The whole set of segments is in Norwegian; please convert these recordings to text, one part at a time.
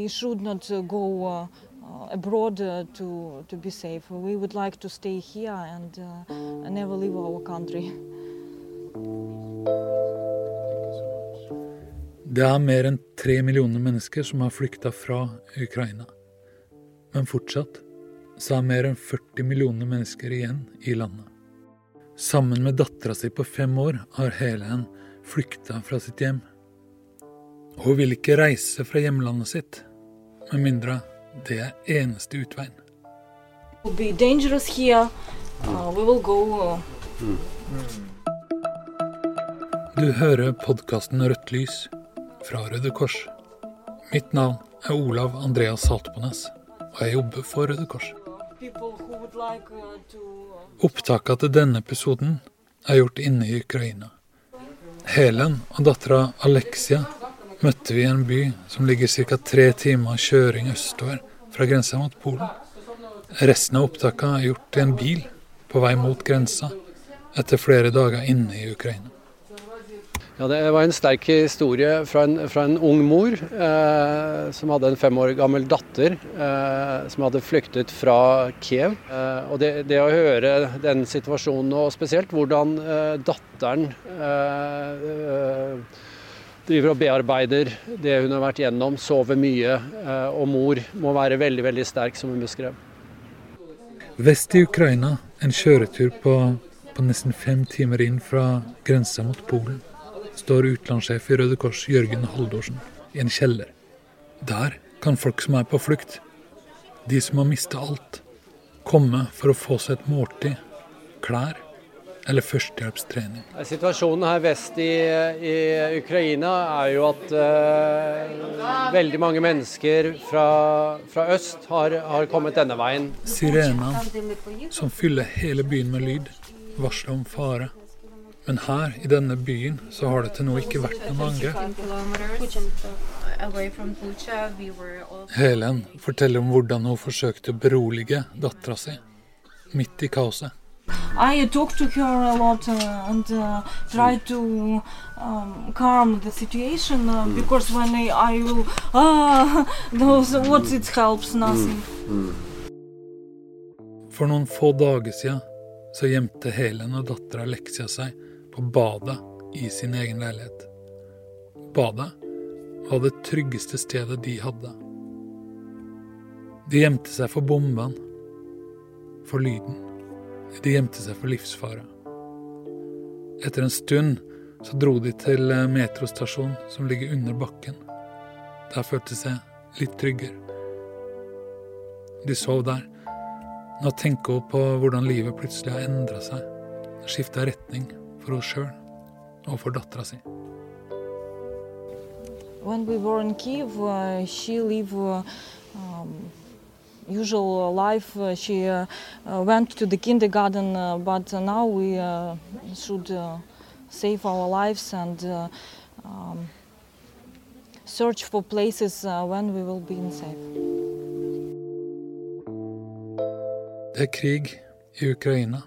we should not go uh, uh, abroad uh, to, to be safe. We would like to stay here and never leave our country. Det er mer enn tre millioner mennesker som har flykta fra Ukraina. Men fortsatt så er mer enn 40 millioner mennesker igjen i landet. Sammen med dattera si på fem år har Helen flykta fra sitt hjem. Hun vil ikke reise fra hjemlandet sitt, med mindre det er eneste utveien. It will be dangerous here. Uh. Uh, Du hører podkasten Rødt lys fra Røde Kors. Mitt navn er Olav Andreas Saltbones, og jeg jobber for Røde Kors. Uh, Opptaket til denne episoden er gjort inne i Ukraina. Helen og dattera Alexia møtte vi en by som ligger ca. tre timer kjøring østover fra grensa mot Polen. Resten av opptaket er gjort i en bil på vei mot grensa etter flere dager inne i Ukraina. Ja, Det var en sterk historie fra en, fra en ung mor eh, som hadde en fem år gammel datter eh, som hadde flyktet fra Kiev. Eh, og det, det å høre den situasjonen, og spesielt hvordan eh, datteren eh, eh, driver og bearbeider det hun har vært gjennom, sover mye, eh, og mor må være veldig, veldig sterk, som hun beskrev. Vest i Ukraina, en kjøretur på, på nesten fem timer inn fra grensa mot Polen, står utenlandssjef i Røde Kors Jørgen Haldorsen i en kjeller. Der kan folk som er på flukt, de som har mista alt, komme for å få seg et måltid, klær eller førstehjelpstrening. Situasjonen her vest i, i Ukraina er jo at uh, veldig mange mennesker fra, fra øst har, har kommet denne veien. Sirenene som fyller hele byen med lyd, varsler om fare. Men her i denne byen så har det til nå ikke vært noen angrep. Helen forteller om hvordan hun forsøkte å berolige dattera si midt i kaoset. I talked to her a lot uh, and uh, tried to um, calm the situation uh, because when I, I will, ah, those what it helps nothing. For noen få dager siden så gjemte Helen og dattera Alexia seg på badet i sin egen leilighet. Badet var det tryggeste stedet de hadde. De gjemte seg for bombene, for lyden. De gjemte seg for livsfare. Etter en stund så dro de til eh, metrostasjonen som ligger under bakken. Der følte de seg litt tryggere. De sov der. Nå tenker hun på hvordan livet plutselig har endra seg. Skifta retning for henne sjøl og for dattera si. When we were in Kiev, uh, she lived uh, um, usual life. Uh, she uh, uh, went to the kindergarten, uh, but uh, now we uh, should uh, save our lives and uh, um, search for places uh, when we will be in safe. Det er krig i Ukraina,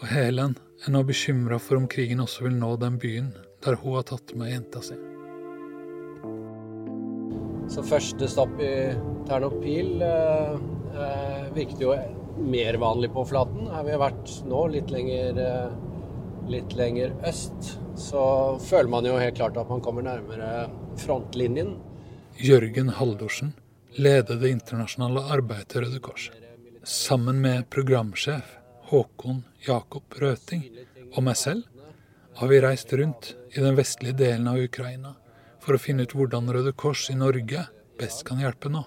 og Helen er nå bekymra for om krigen også vil nå den byen der hun har tatt med jenta si. Så første stopp i Ternopil eh, eh, virket jo mer vanlig på flaten. Her vi har vært nå, litt lenger, eh, litt lenger øst, så føler man jo helt klart at man kommer nærmere frontlinjen. Jørgen Haldorsen leder det internasjonale arbeidet til Røde Kors. Sammen med programsjef Håkon Jakob Røting og meg selv har vi reist rundt i den vestlige delen av Ukraina for å finne ut hvordan Røde Kors i Norge best kan hjelpe nå.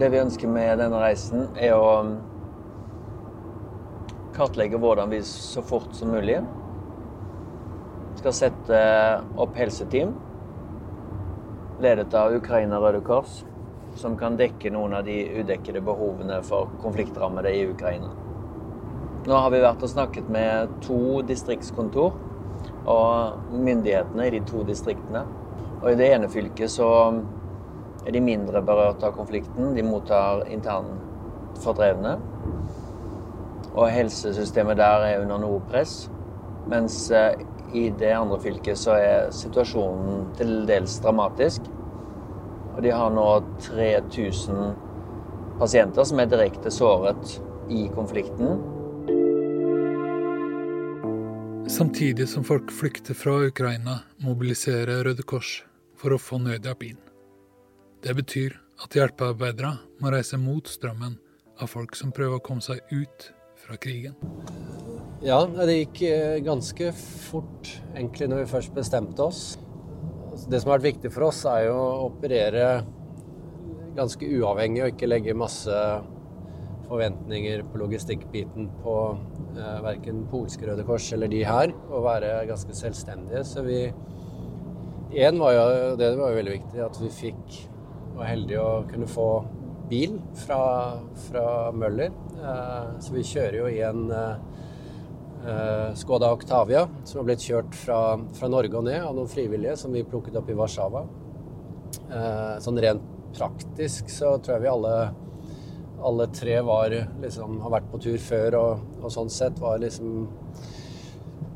Det vi ønsker med denne reisen, er å um, kartlegge hvordan vi så fort som mulig skal sette opp helseteam ledet av Ukraina Røde Kors, som kan dekke noen av de udekkede behovene for konfliktrammede i Ukraina. Nå har vi vært og snakket med to distriktskontor og myndighetene i de to distriktene. Og i det ene fylket så er de mindre berørt av konflikten. De mottar internt fordrevne. Og helsesystemet der er under noe press. Mens eh, i det andre fylket så er situasjonen til dels dramatisk. Og de har nå 3000 pasienter som er direkte såret i konflikten. Samtidig som folk flykter fra Ukraina, mobiliserer Røde Kors for å få nødhjelp inn. Det betyr at hjelpearbeidere må reise mot strømmen av folk som prøver å komme seg ut fra krigen. Ja, det gikk eh, ganske fort egentlig når vi først bestemte oss. Det som har vært viktig for oss, er jo å operere ganske uavhengig og ikke legge masse forventninger på logistikkbiten på eh, verken polske Røde Kors eller de her, og være ganske selvstendige. Så vi Én var jo, det var jo veldig viktig, at vi fikk var heldige å kunne få bil fra, fra Møller. Eh, så vi kjører jo i en eh, Skoda Octavia som har blitt kjørt fra, fra Norge og ned av noen frivillige som vi plukket opp i Warszawa. Eh, sånn rent praktisk så tror jeg vi alle alle tre var, liksom, har vært på tur før og, og sånn sett var liksom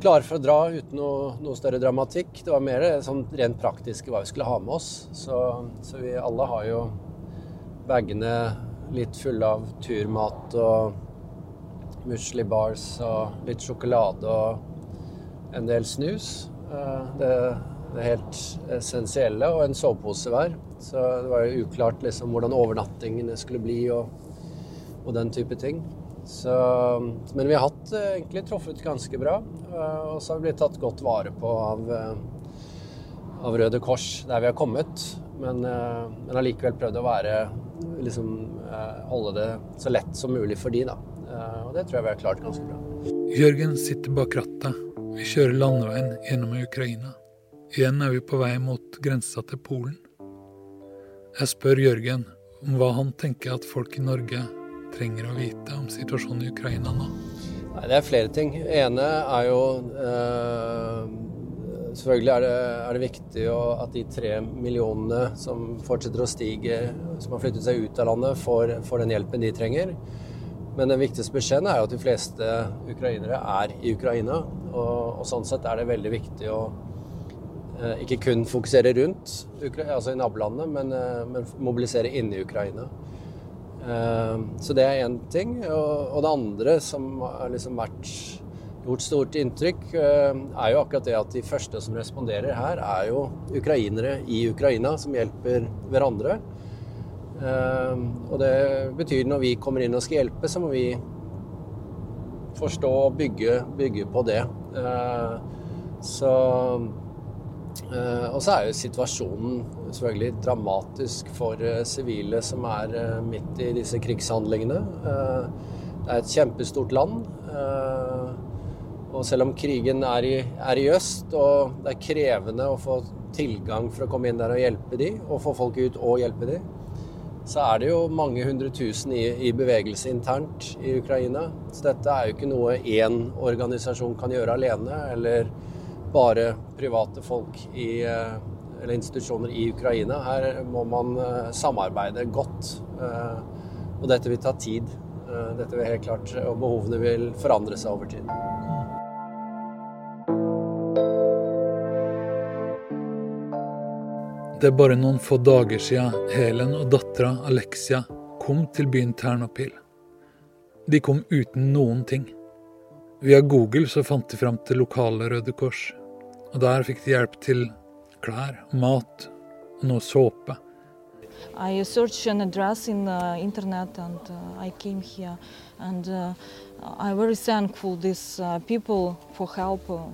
klare for å dra uten noe, noe, større dramatikk. Det var mer sånn rent praktiske hva vi skulle ha med oss. Så, så vi alle har jo bagene litt fulle av turmat og musli bars og litt sjokolade og en del snus. Eh, det, det helt essensielle, og en sovepose hver. Så det var jo uklart liksom hvordan overnattingene skulle bli og, og den type ting. Så, men vi har hatt eh, egentlig truffet ganske bra. Eh, og så har vi blitt tatt godt vare på av, eh, av Røde Kors der vi har kommet. Men, men allikevel prøvd å være liksom, holde det så lett som mulig for de, da. Og det tror jeg vi har klart ganske bra. Jørgen sitter bak rattet. Vi kjører landeveien gjennom Ukraina. Igjen er vi på vei mot grensa til Polen. Jeg spør Jørgen om hva han tenker at folk i Norge trenger å vite om situasjonen i Ukraina nå? Nei, det er flere ting. Ene er jo eh, Selvfølgelig er det, er det viktig å, at de tre millionene som fortsetter å stige, som har flyttet seg ut av landet, får, får den hjelpen de trenger. Men den viktigste beskjeden er jo at de fleste ukrainere er i Ukraina. Og, og sånn sett er det veldig viktig å ikke kun fokusere rundt altså i nabolandene, men, eh, men mobilisere inne i Ukraina. Ehm, så det er én ting. Og det andre som har liksom vært gjort stort inntrykk, er jo akkurat det at de første som responderer her, er jo ukrainere i Ukraina som hjelper hverandre. Og det betyr når vi kommer inn og skal hjelpe, så må vi forstå og bygge, bygge på det. Så Eh, og så er jo situasjonen selvfølgelig dramatisk for eh, sivile som er eh, midt i disse krigshandlingene. Det er et kjempestort land. Og selv om krigen er i, er i, øst, og det er krevende å få tilgang for å komme inn der og hjelpe de, og få folk ut og hjelpe de, så er det jo mange hundre tusen i, i bevegelse internt i Ukraina. Så dette er jo ikke noe én organisasjon kan gjøre alene, eller bare private folk i, eh, eller institusjoner i Ukraina. Her må man eh, samarbeide godt. Eh, og dette vil ta tid. Dette vil helt klart, og behovene vil forandre seg over tid. Det er bare noen få dager siden Helen og dattera Alexia kom til byen Ternopil. De kom uten noen ting. Via Google så fant de fram til lokale Røde Kors. Og der fikk de hjelp til klær, mat og noe såpe. I searched an address in the internet and uh, I came here and uh, I'm very thankful these uh, people for help. Uh,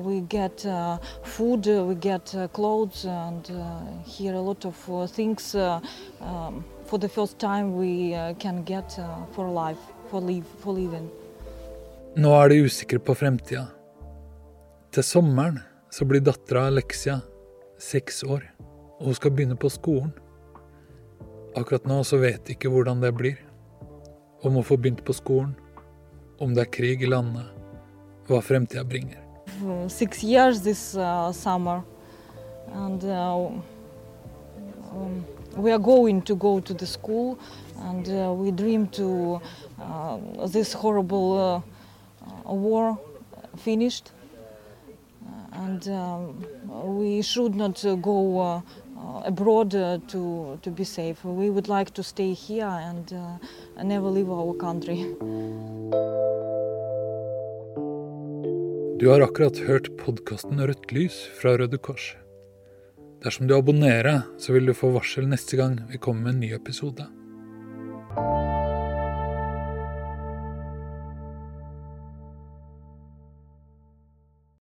we get uh, food, uh, we get clothes and here a lot of things um, for the first time we can get for life, for, live, for living. Nå er de usikre på fremtida. Til sommeren så blir dattera Alexia seks år, og hun skal begynne på skolen. Akkurat nå så vet de ikke hvordan det blir. Om hun får begynt på skolen, om det er krig i landet, hva fremtida bringer. Six years this uh, summer, and uh, um, we are going to go to the school, and uh, we dream uh, uh, war finished. And um, we should not uh, go uh, abroad uh, to, to be safe. We would like to stay here and, uh, and never leave our country. Du har akkurat hørt podkasten Rødt lys fra Røde Kors. Dersom du abonnerer, så vil du få varsel neste gang vi kommer med en ny episode.